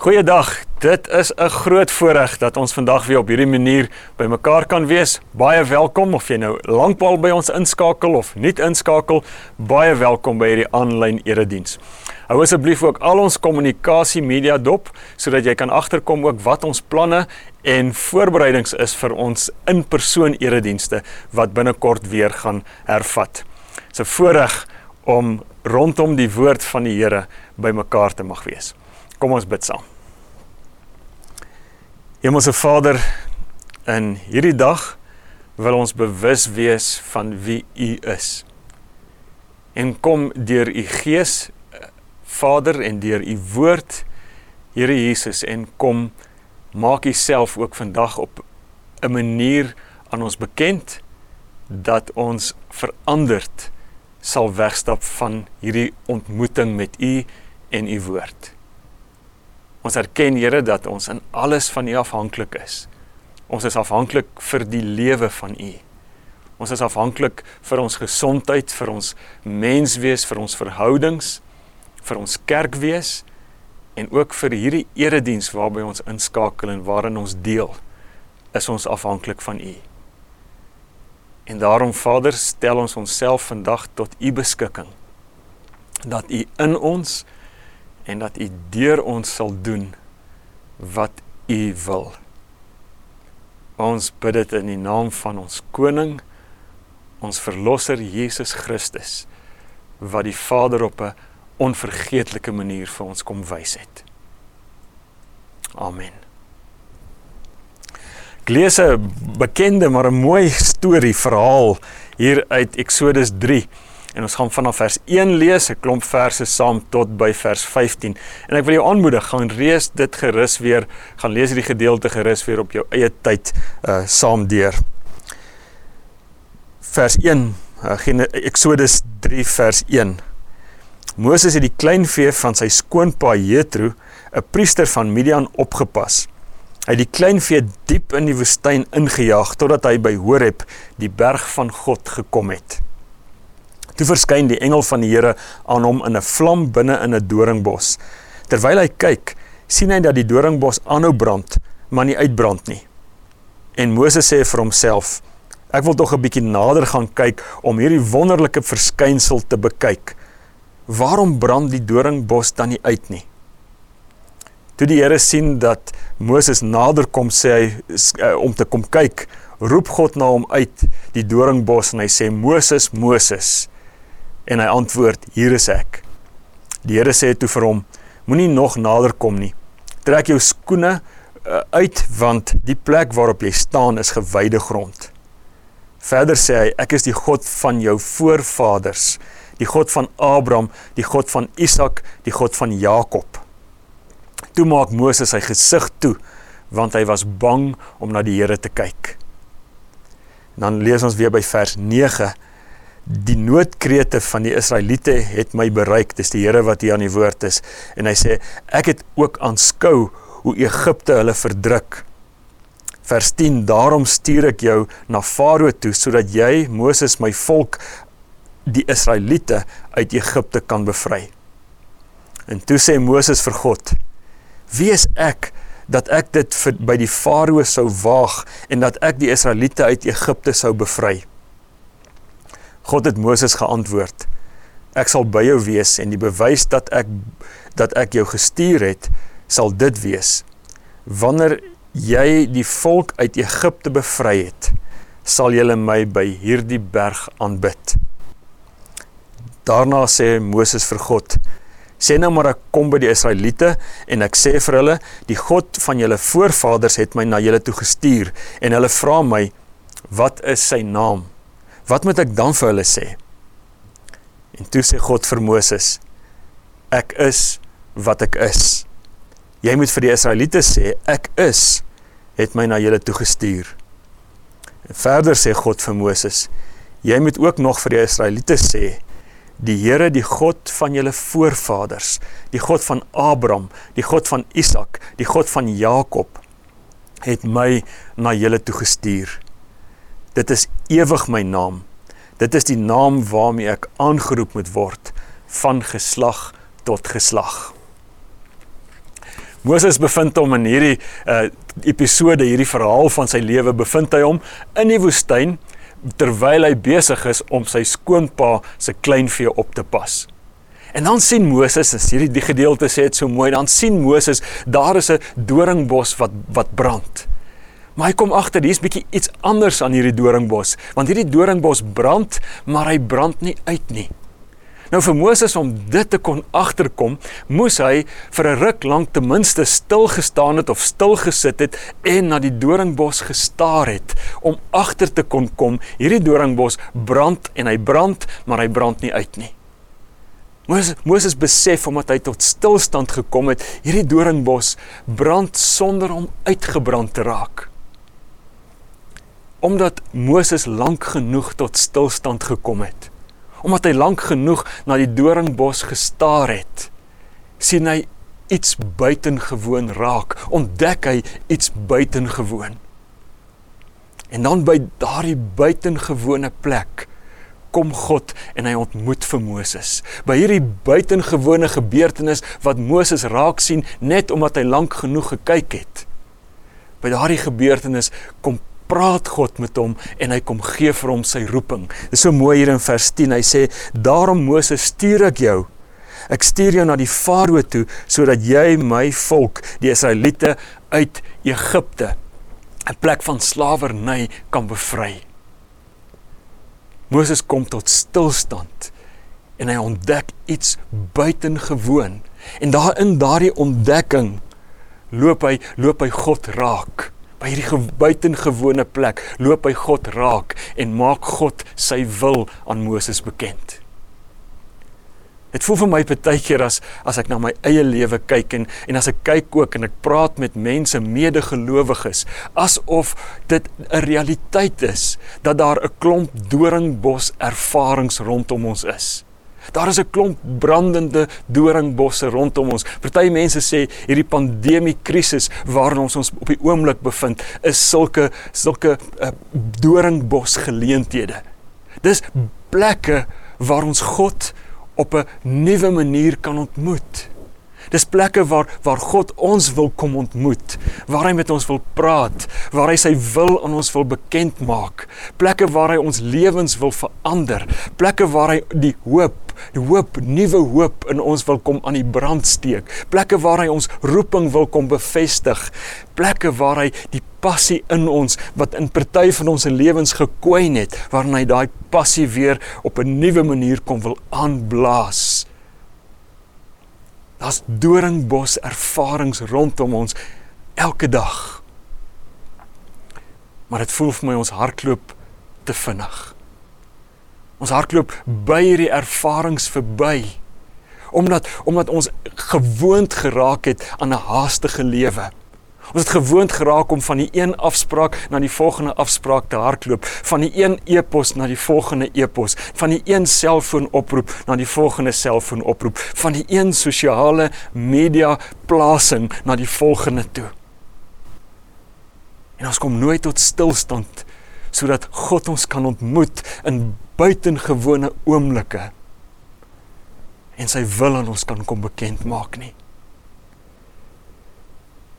Goeiedag. Dit is 'n groot voorreg dat ons vandag weer op hierdie manier bymekaar kan wees. Baie welkom of jy nou lankbal by ons inskakel of nie inskakel. Baie welkom by hierdie aanlyn erediens. Hou asseblief ook al ons kommunikasie media dop sodat jy kan agterkom ook wat ons planne en voorbereidings is vir ons in-persoon eredienste wat binnekort weer gaan hervat. Dis 'n voorreg om rondom die woord van die Here bymekaar te mag wees. Kom ons bid saam. Hemelse Vader, in hierdie dag wil ons bewus wees van wie U is. En kom deur U Gees, Vader, en deur U woord, Here Jesus, en kom maak U self ook vandag op 'n manier aan ons bekend dat ons veranderd sal wegstap van hierdie ontmoeting met U en U woord. Ons erken Here dat ons in alles van U afhanklik is. Ons is afhanklik vir die lewe van U. Ons is afhanklik vir ons gesondheid, vir ons menswees, vir ons verhoudings, vir ons kerkwees en ook vir hierdie erediens waarby ons inskakel en waarin ons deel, is ons afhanklik van U. En daarom Vader, stel ons onsself vandag tot U beskikking. Dat U in ons en dat U deur ons sal doen wat U wil. Ons bid dit in die naam van ons koning, ons verlosser Jesus Christus, wat die Vader op 'n onvergeetlike manier vir ons kom wys het. Amen. Ek lees 'n bekende maar 'n mooi storie verhaal hier uit Eksodus 3. En ons gaan vanaf vers 1 lees, 'n klomp verse saam tot by vers 15. En ek wil jou aanmoedig, gaan lees dit gerus weer, gaan lees hierdie gedeelte gerus weer op jou eie tyd uh saam deur. Vers 1, uh, Exodus 3 vers 1. Moses het die kleinvee van sy skoonpa Jethro, 'n priester van Midian opgepas. Hy het die kleinvee diep in die woestyn ingejaag totdat hy by Horeb, die berg van God, gekom het. Toe verskyn die engel van die Here aan hom in 'n vlam binne in 'n doringbos. Terwyl hy kyk, sien hy dat die doringbos aanhou brand, maar nie uitbrand nie. En Moses sê vir homself: Ek wil tog 'n bietjie nader gaan kyk om hierdie wonderlike verskynsel te bekyk. Waarom brand die doringbos dan nie uit nie? Toe die Here sien dat Moses nader kom, sê hy uh, om te kom kyk, roep God na hom uit die doringbos en hy sê Moses, Moses. En hy antwoord: "Hier is ek." Die Here sê toe vir hom: "Moenie nog nader kom nie. Trek jou skoene uh, uit want die plek waarop jy staan is gewyde grond." Verder sê hy: "Ek is die God van jou voorvaders, die God van Abraham, die God van Isak, die God van Jakob." Toe maak Moses sy gesig toe want hy was bang om na die Here te kyk. Dan lees ons weer by vers die noodkrete van die Israeliete het my bereik dis die Here wat hier aan die woord is. En hy sê ek het ook aanskou hoe Egipte hulle verdruk. Vers 10 daarom stuur ek jou na Farao toe sodat jy Moses my volk die Israeliete uit Egipte kan bevry. En toe sê Moses vir God wie is ek dat ek dit vir, by die Farao sou waag en dat ek die Israeliete uit Egipte sou bevry God het Moses geantwoord: Ek sal by jou wees en die bewys dat ek dat ek jou gestuur het, sal dit wees. Wanneer jy die volk uit Egipte bevry het, sal julle my by hierdie berg aanbid. Daarna sê Moses vir God: Sê nou maar ek kom by die Israeliete en ek sê vir hulle: Die God van julle voorvaders het my na julle toe gestuur en hulle vra my: Wat is sy naam? Wat moet ek dan vir hulle sê? En toe sê God vir Moses: Ek is wat ek is. Jy moet vir die Israeliete sê: Ek is het my na julle toe gestuur. En verder sê God vir Moses: Jy moet ook nog vir die Israeliete sê: Die Here, die God van julle voorvaders, die God van Abraham, die God van Isak, die God van Jakob het my na julle toe gestuur. Dit is ewig my naam. Dit is die naam waarmee ek aangeroep moet word van geslag tot geslag. Moses bevind hom in hierdie uh, episode, hierdie verhaal van sy lewe, bevind hy hom in die woestyn terwyl hy besig is om sy skoonpa se kleinvee op te pas. En dan sien Moses, as hierdie die gedeelte sê dit so mooi, dan sien Moses daar is 'n doringbos wat wat brand. Maar hy kom agter, hier's bietjie iets anders aan hierdie doringbos, want hierdie doringbos brand, maar hy brand nie uit nie. Nou vir Moses om dit te kon agterkom, moes hy vir 'n ruk lank ten minste stil gestaan het of stil gesit het en na die doringbos gestaar het om agter te kon kom hierdie doringbos brand en hy brand, maar hy brand nie uit nie. Moses Moses besef omdat hy tot stilstand gekom het, hierdie doringbos brand sonder om uitgebrand te raak. Omdat Moses lank genoeg tot stilstand gekom het omdat hy lank genoeg na die doringbos gestaar het, sien hy iets buitengewoon raak, ontdek hy iets buitengewoon. En dan by daardie buitengewone plek kom God en hy ontmoet vir Moses. By hierdie buitengewone gebeurtenis wat Moses raak sien net omdat hy lank genoeg gekyk het. By daardie gebeurtenis kom praat God met hom en hy kom gee vir hom sy roeping. Dit is so mooi hier in vers 10. Hy sê: "Daarom Moses, stuur ek jou. Ek stuur jou na die Farao toe sodat jy my volk, die Israeliete uit Egipte, 'n plek van slawerny kan bevry." Moses kom tot stilstand en hy ontdek iets buitengewoon. En daarin daardie ontdekking loop hy loop hy God raak by hierdie buitengewone plek loop hy God raak en maak God sy wil aan Moses bekend. Dit voel vir my baie keer as as ek na my eie lewe kyk en en as ek kyk ook en ek praat met mense medegelowiges asof dit 'n realiteit is dat daar 'n klomp doringbos ervarings rondom ons is. Daar is 'n klomp brandende doringbosse rondom ons. Party mense sê hierdie pandemie krisis waarin ons ons op die oomblik bevind, is sulke sulke uh, doringbos geleenthede. Dis plekke waar ons God op 'n nuwe manier kan ontmoet. Dis plekke waar waar God ons wil kom ontmoet, waar hy met ons wil praat, waar hy sy wil aan ons wil bekend maak. Plekke waar hy ons lewens wil verander, plekke waar hy die hoop die hoop, nuwe hoop in ons wil kom aan die brand steek. Plekke waar hy ons roeping wil kom bevestig. Plekke waar hy die passie in ons wat in party van ons lewens gekwyn het, waarin hy daai passie weer op 'n nuwe manier kom wil aanblaas. Daar's doringbos ervarings rondom ons elke dag. Maar dit voel vir my ons hardloop te vinnig. Ons hardloop by hierdie ervarings verby omdat omdat ons gewoond geraak het aan 'n haastige lewe. Ons het gewoond geraak om van die een afspraak na die volgende afspraak te hardloop, van die een e-pos na die volgende e-pos, van die een selfoonoproep na die volgende selfoonoproep, van die een sosiale media plasing na die volgende toe. En ons kom nooit tot stilstand sodat God ons kan ontmoet in buitengewone oomblikke en sy wil aan ons kan kom bekend maak nie.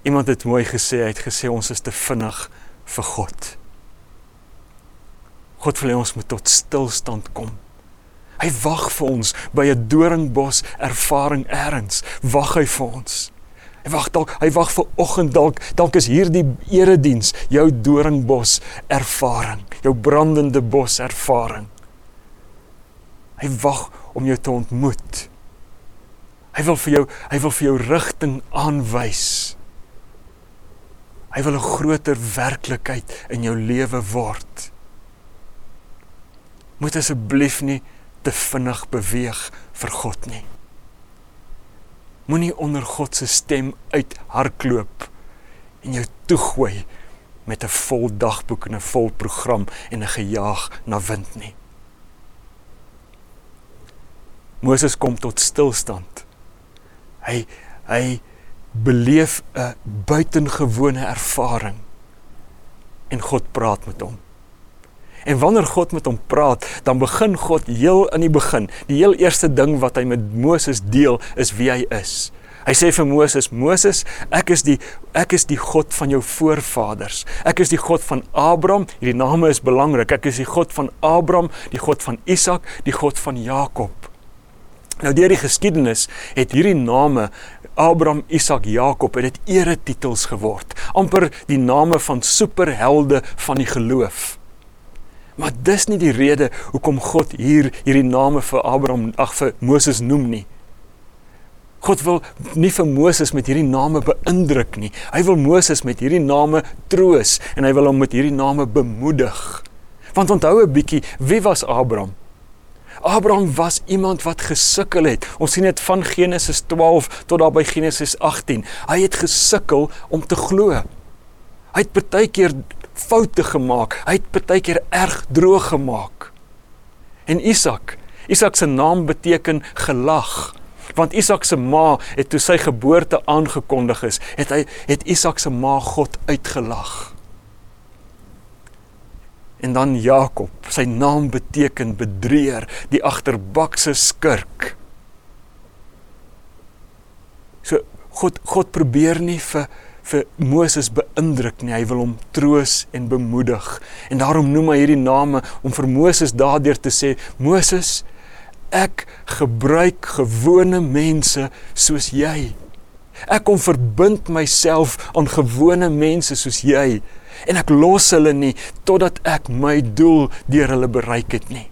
Iemand het mooi gesê, hy het gesê ons is te vinnig vir God. God wil hê ons moet tot stilstand kom. Hy wag vir ons by 'n doringbos ervaring eers. Wag hy vir ons. Hy wag dalk, hy wag vir oggend dalk, dalk is hierdie erediens jou doringbos ervaring, jou brandende bos ervaring. Hy wag om jou te ontmoet. Hy wil vir jou, hy wil vir jou rigting aanwys. Hy wil 'n groter werklikheid in jou lewe word. Moet asseblief nie te vinnig beweeg vir God nie. Moenie onder God se stem uithardloop en jou toegooi met 'n vol dagboek en 'n vol program en 'n gejaag na wind nie. Moses kom tot stilstand. Hy hy beleef 'n buitengewone ervaring en God praat met hom. En wanneer God met hom praat, dan begin God heel in die begin. Die heel eerste ding wat hy met Moses deel is wie hy is. Hy sê vir Moses: "Moses, ek is die ek is die God van jou voorvaders. Ek is die God van Abraham. Hierdie name is belangrik. Ek is die God van Abraham, die God van Isak, die God van Jakob." Nou deur die geskiedenis het hierdie name Abraham, Isak, Jakob het dit eretitels geword. amper die name van superhelde van die geloof. Maar dis nie die rede hoekom God hier hierdie name vir Abraham, ag vir Moses noem nie. God wil nie vir Moses met hierdie name beïndruk nie. Hy wil Moses met hierdie name troos en hy wil hom met hierdie name bemoedig. Want onthou 'n bietjie, wie was Abraham? Abraham was iemand wat gesukkel het. Ons sien dit van Genesis 12 tot daar by Genesis 18. Hy het gesukkel om te glo. Hy het baie keer foute gemaak. Hy het baie keer erg droog gemaak. En Isak, Isak se naam beteken gelag want Isak se ma het toe sy geboorte aangekondig is, het hy het Isak se ma God uitgelag. En dan Jakob, sy naam beteken bedrieër, die agterbakse skurk. So God God probeer nie vir vir Moses beïndruk nie. Hy wil hom troos en bemoedig. En daarom noem hy hierdie name om vir Moses daardeur te sê: "Moses, ek gebruik gewone mense soos jy. Ek kom verbind myself aan gewone mense soos jy en ek los hulle nie totdat ek my doel deur hulle bereik het nie.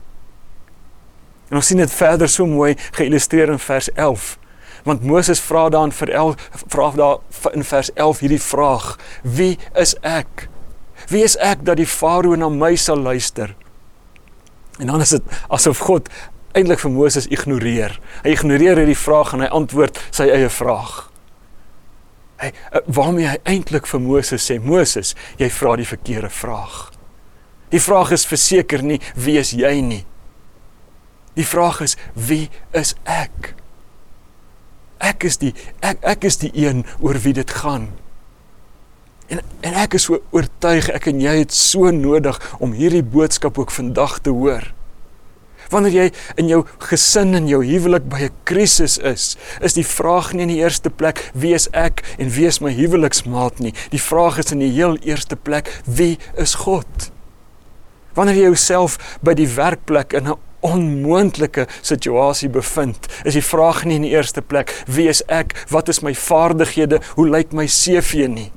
En ons sien dit verder so mooi geïllustreer in vers 11. Want Moses vra dan vir El vra daar in vers 11 hierdie vraag: Wie is ek? Wie is ek dat die farao na my sal luister? En dan is dit asof God eintlik vir Moses ignoreer. Hy ignoreer hierdie vraag en hy antwoord sy eie vraag. Hy eh, waarmee hy eintlik vir Moses sê, Moses, jy vra die verkeerde vraag. Die vraag is verseker nie wie is jy nie. Die vraag is wie is ek? Ek is die ek ek is die een oor wie dit gaan. En en ek is so oortuig ek en jy het so nodig om hierdie boodskap ook vandag te hoor. Wanneer jy in jou gesin en jou huwelik by 'n krisis is, is die vraag nie in die eerste plek wie is ek en wie is my huweliksmaat nie. Die vraag is in die heel eerste plek wie is God? Wanneer jy jouself by die werkplek in 'n onmoontlike situasie bevind, is die vraag nie in die eerste plek wie is ek, wat is my vaardighede, hoe lyk my CV nie.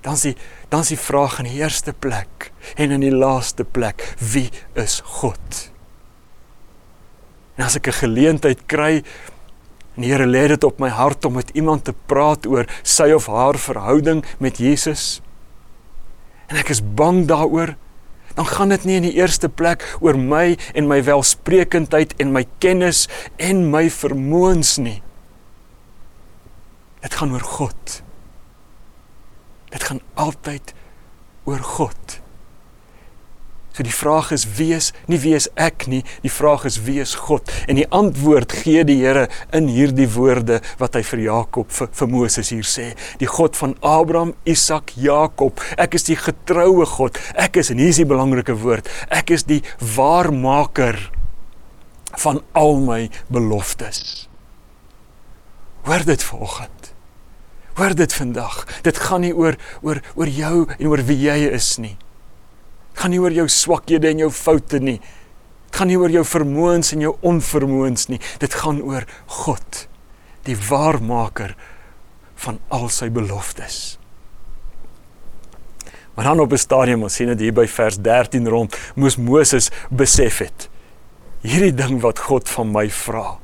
Dan is die dan is die vraag in die eerste plek en in die laaste plek, wie is God? En as ek 'n geleentheid kry en die Here lê dit op my hart om met iemand te praat oor sy of haar verhouding met Jesus en ek is bang daaroor dan gaan dit nie in die eerste plek oor my en my welsprekendheid en my kennis en my vermoëns nie dit gaan oor God Dit gaan altyd oor God. So die vraag is wie is nie wie is ek nie, die vraag is wie is God? En die antwoord gee die Here in hierdie woorde wat hy vir Jakob vir, vir Moses hier sê. Die God van Abraham, Isak, Jakob. Ek is die getroue God. Ek is en hier is die belangrike woord. Ek is die waarmaker van al my beloftes. Hoor dit vanoggend. Hoor dit vandag. Dit gaan nie oor oor oor jou en oor wie jy is nie. Dit gaan nie oor jou swakhede en jou foute nie. Dit gaan nie oor jou vermoëns en jou onvermoëns nie. Dit gaan oor God, die waarmaker van al sy beloftes. Maar dan op 'n stadium, ons sien dit hier by vers 13 rond, moes Moses besef het hierdie ding wat God van my vra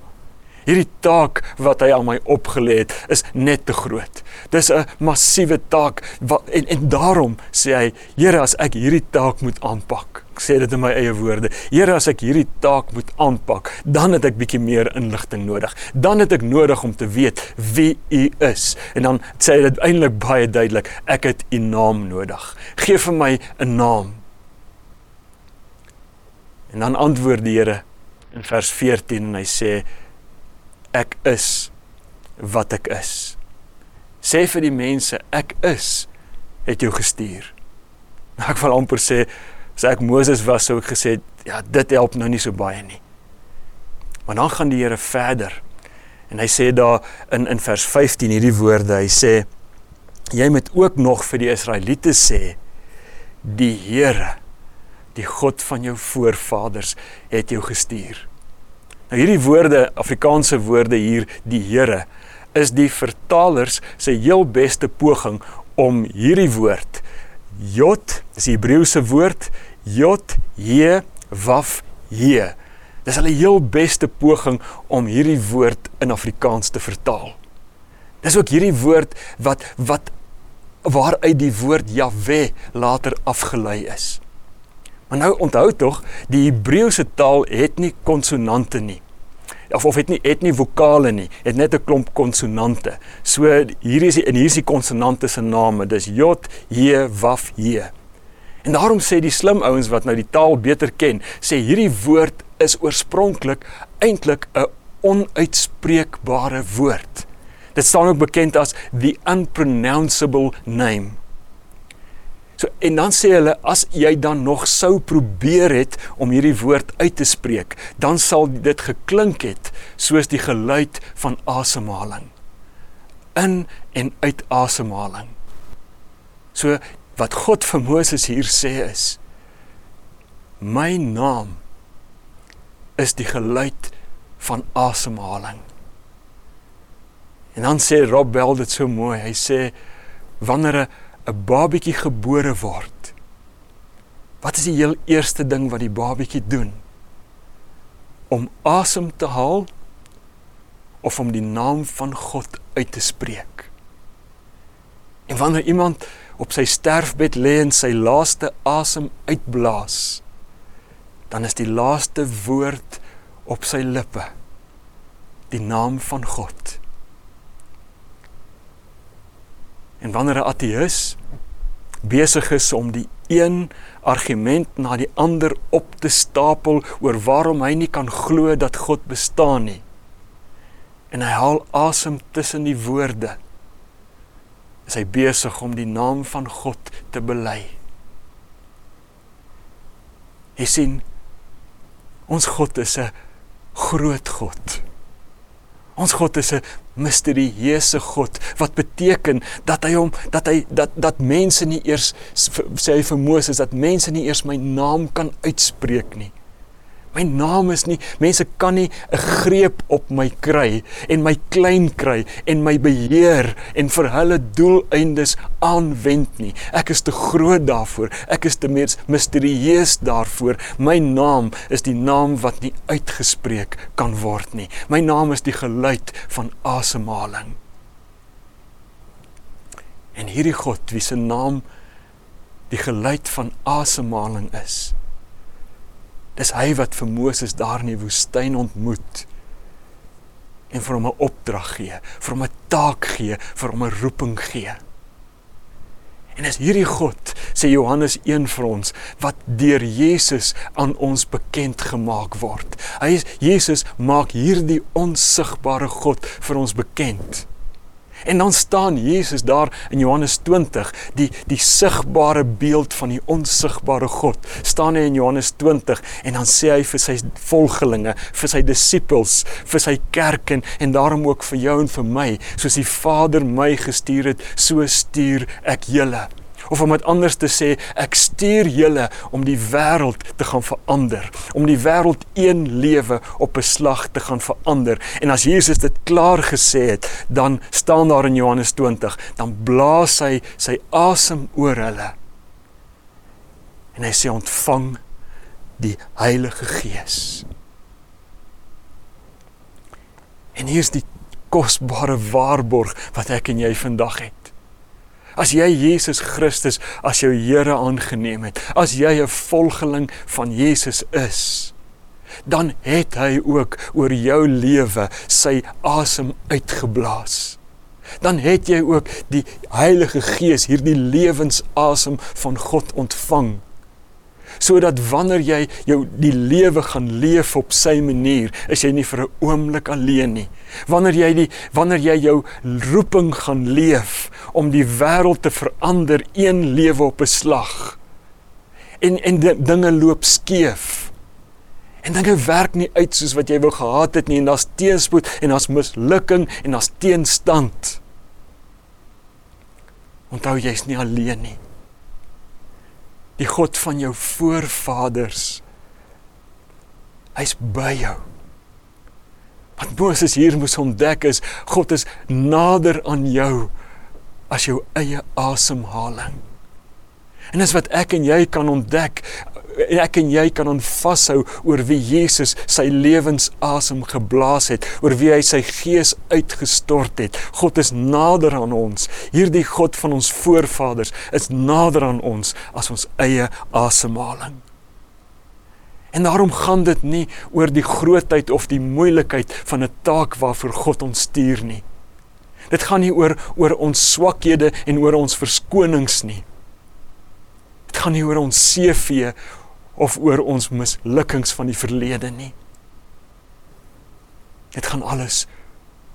Hierdie taak wat hy aan my opgelê het, is net te groot. Dis 'n massiewe taak wat, en en daarom sê hy, Here, as ek hierdie taak moet aanpak. Ek sê dit in my eie woorde. Here, as ek hierdie taak moet aanpak, dan het ek bietjie meer inligting nodig. Dan het ek nodig om te weet wie U is. En dan sê hy dit eintlik baie duidelik, ek het U naam nodig. Geef vir my 'n naam. En dan antwoord die Here in vers 14 en hy sê ek is wat ek is. Sê vir die mense ek is het jou gestuur. Nou ek wil amper sê as ek Moses was sou ek gesê ja dit help nou nie so baie nie. Maar dan gaan die Here verder En hy sê daar in in vers 15 hierdie woorde, hy sê jy moet ook nog vir die Israeliete sê die Here, die God van jou voorvaders het jou gestuur. Nou hierdie woorde, Afrikaanse woorde hier, die Here, is die vertalers se heel beste poging om hierdie woord Jod, dis die Hebreëse woord Jod He Waf He. Dis hulle heel beste poging om hierdie woord in Afrikaans te vertaal. Dis ook hierdie woord wat wat waaruit die woord Jahwe later afgelei is. Maar nou onthou tog, die Hebreëse taal het nie konsonante nie of of het nie het nie vokale nie, het net 'n klomp konsonante. So hier is die, en hier is die konsonante se name, dis J, J, Waf, J. En daarom sê die slim ouens wat nou die taal beter ken, sê hierdie woord is oorspronklik eintlik 'n onuitspreekbare woord. Dit staan ook bekend as the unpronounceable name. So en dan sê hulle as jy dan nog sou probeer het om hierdie woord uit te spreek, dan sal dit geklink het soos die geluid van asemhaling. In en uit asemhaling. So wat God vir Moses hier sê is my naam is die geluid van asemhaling. En dan sê Rob Bell dit so mooi. Hy sê wanneer 'n 'n babietjie gebore word, wat is die heel eerste ding wat die babietjie doen? Om asem te haal of om die naam van God uit te spreek. En wanneer iemand op sy sterfbed lê en sy laaste asem uitblaas, dan is die laaste woord op sy lippe die naam van God. En wanneer 'n ateïs besig is om die een argument na die ander op te stapel oor waarom hy nie kan glo dat God bestaan nie. En hy haal asem tussen die woorde. Is hy besig om die naam van God te bely? Hy sien ons God is 'n groot God. Ons God is 'n misterieuse God wat beteken dat hy hom dat hy dat dat mense nie eers sê hy vir Moses dat mense nie eers my naam kan uitspreek nie. My naam is nie mense kan nie 'n greep op my kry en my klein kry en my beheer en vir hulle doeleindes aanwend nie. Ek is te groot daarvoor. Ek is te meer misterieus daarvoor. My naam is die naam wat nie uitgespreek kan word nie. My naam is die geluid van asemhaling. En hierdie God, wie se naam die geluid van asemhaling is, Dis hy wat vir Moses daar in die woestyn ontmoet en vir hom 'n opdrag gee, vir hom 'n taak gee, vir hom 'n roeping gee. En as hierdie God, sê Johannes 1 vir ons, wat deur Jesus aan ons bekend gemaak word. Hy is Jesus maak hierdie onsigbare God vir ons bekend. En dan staan Jesus daar in Johannes 20, die die sigbare beeld van die onsigbare God. Staan hy in Johannes 20 en dan sê hy vir sy volgelinge, vir sy disippels, vir sy kerk en, en daarom ook vir jou en vir my, soos die Vader my gestuur het, so stuur ek julle of om dit anders te sê, ek stuur julle om die wêreld te gaan verander, om die wêreld een lewe op 'n slag te gaan verander. En as Jesus dit klaar gesê het, dan staan daar in Johannes 20, dan blaas hy sy asem oor hulle. En hy sê ontvang die Heilige Gees. En hier is die kosbare waarborg wat ek en jy vandag het. As jy Jesus Christus as jou Here aangeneem het, as jy 'n volgeling van Jesus is, dan het hy ook oor jou lewe sy asem uitgeblaas. Dan het jy ook die Heilige Gees, hierdie lewensasem van God ontvang sodat wanneer jy jou die lewe gaan leef op sy manier, is jy nie vir 'n oomblik alleen nie. Wanneer jy die wanneer jy jou roeping gaan leef om die wêreld te verander een lewe op 'n slag. En en dinge loop skeef. En dinge werk nie uit soos wat jy wou gehad het nie en daar's teenspoed en daar's mislukking en daar's teenstand. Onthou jy's nie alleen nie. Die God van jou voorvaders hy's by jou. Wat Moses hier moes ontdek is God is nader aan jou as jou eie asemhaling. En dis wat ek en jy kan ontdek ek en jy kan aan vashou oor wie Jesus sy lewensasem geblaas het, oor wie hy sy gees uitgestort het. God is nader aan ons. Hierdie God van ons voorvaders is nader aan ons as ons eie asemhaling. En daarom gaan dit nie oor die grootheid of die moeilikheid van 'n taak waarvoor God ons stuur nie. Dit gaan nie oor oor ons swakhede en oor ons verskonings nie. Dit gaan nie oor ons CV of oor ons mislukkings van die verlede nie. Dit gaan alles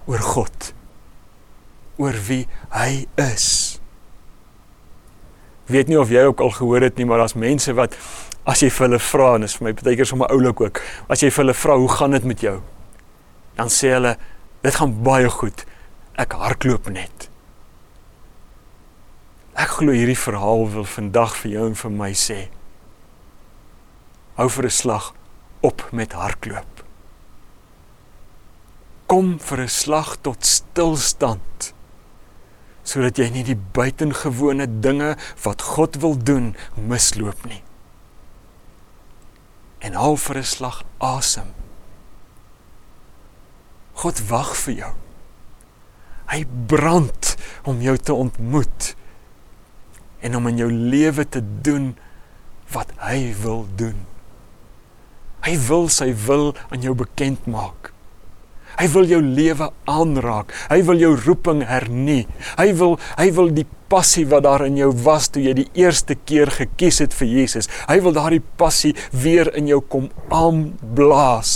oor God. Oor wie hy is. Weet nie of jy ook al gehoor het nie, maar daar's mense wat as jy vir hulle vra en dis vir my baie keer sommer oulik ook, as jy vir hulle vra, "Hoe gaan dit met jou?" Dan sê hulle, "Dit gaan baie goed." ek hardloop net. Ek glo hierdie verhaal wil vandag vir jou en vir my sê. Hou vir 'n slag op met hardloop. Kom vir 'n slag tot stilstand sodat jy nie die buitengewone dinge wat God wil doen misloop nie. En hou vir 'n slag asem. God wag vir jou. Hy brand om jou te ontmoet en om in jou lewe te doen wat hy wil doen. Hy wil sy wil aan jou bekend maak. Hy wil jou lewe aanraak. Hy wil jou roeping hernie. Hy wil hy wil die passie wat daar in jou was toe jy die eerste keer gekies het vir Jesus. Hy wil daardie passie weer in jou kom aanblaas.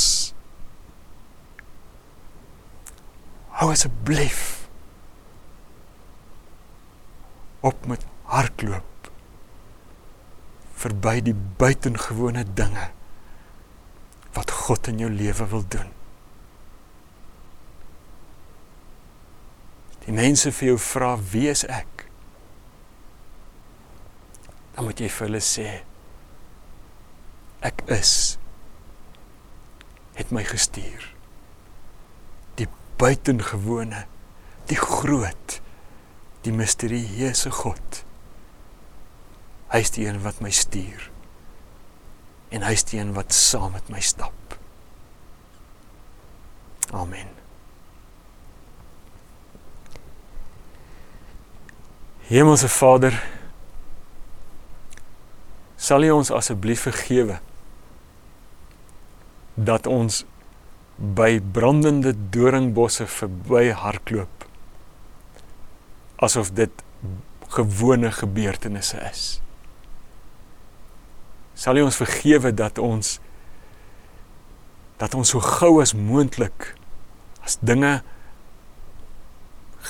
Hou asseblief op met hardloop verby die buitengewone dinge wat God in jou lewe wil doen. Die mense vir jou vra wie is ek? Dan moet jy vir hulle sê ek is het my gestuur. Die buitengewone, die groot die misterieuse God. Hy is die een wat my stuur. En hy is die een wat saam met my stap. Amen. Hemelse Vader, sal U ons asseblief vergewe dat ons by brandende doringbosse verby hardloop asof dit gewone gebeurtenisse is. Sal U ons vergewe dat ons dat ons so gou as moontlik as dinge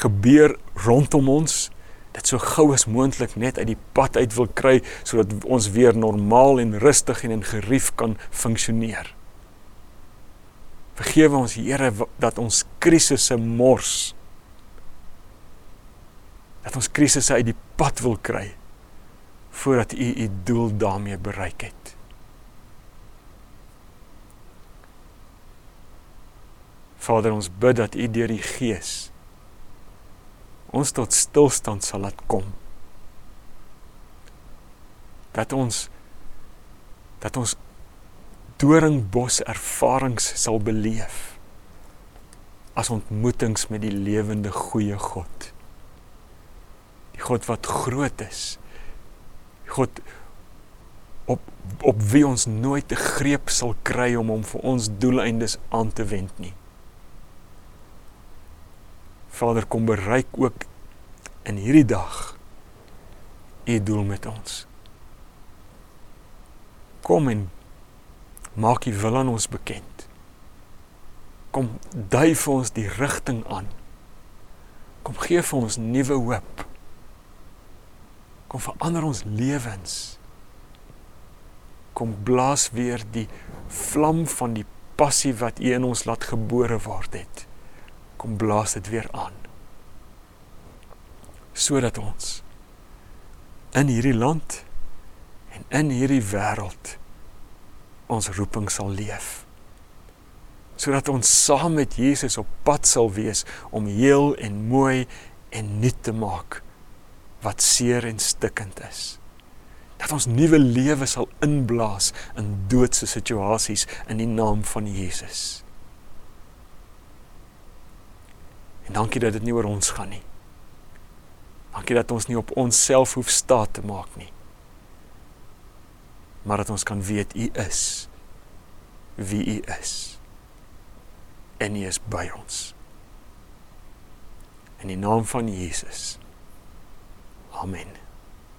gebeur rondom ons dit so gou as moontlik net uit die pad uit wil kry sodat ons weer normaal en rustig en in gerief kan funksioneer. Vergewe ons Here dat ons krisisse mors dat ons krisisse uit die pad wil kry voordat u u doel daarmee bereik het. Vader, ons bid dat u deur die Gees ons tot stilstand sal laat kom. Dat ons dat ons doringbos ervarings sal beleef as ontmoetings met die lewende goeie God. Die God wat groot is. God op op wie ons nooit te greep sal kry om hom vir ons doeleindes aan te wend nie. Vader kom bereik ook in hierdie dag u doel met ons. Kom en maak u wil aan ons bekend. Kom dui vir ons die rigting aan. Kom gee vir ons nuwe hoop kom verander ons lewens kom blaas weer die vlam van die passie wat U in ons laat gebore word het. Kom blaas dit weer aan. Sodat ons in hierdie land en in hierdie wêreld ons roeping sal leef. Sodat ons saam met Jesus op pad sal wees om heel en mooi en nuut te maak wat seer en stikkend is. Dat ons nuwe lewe sal inblaas in doodse situasies in die naam van Jesus. En dankie dat dit nie oor ons gaan nie. Dankie dat ons nie op onsself hoef staat te maak nie. Maar dat ons kan weet U is wie U is. En U is by ons. In die naam van Jesus. Amen.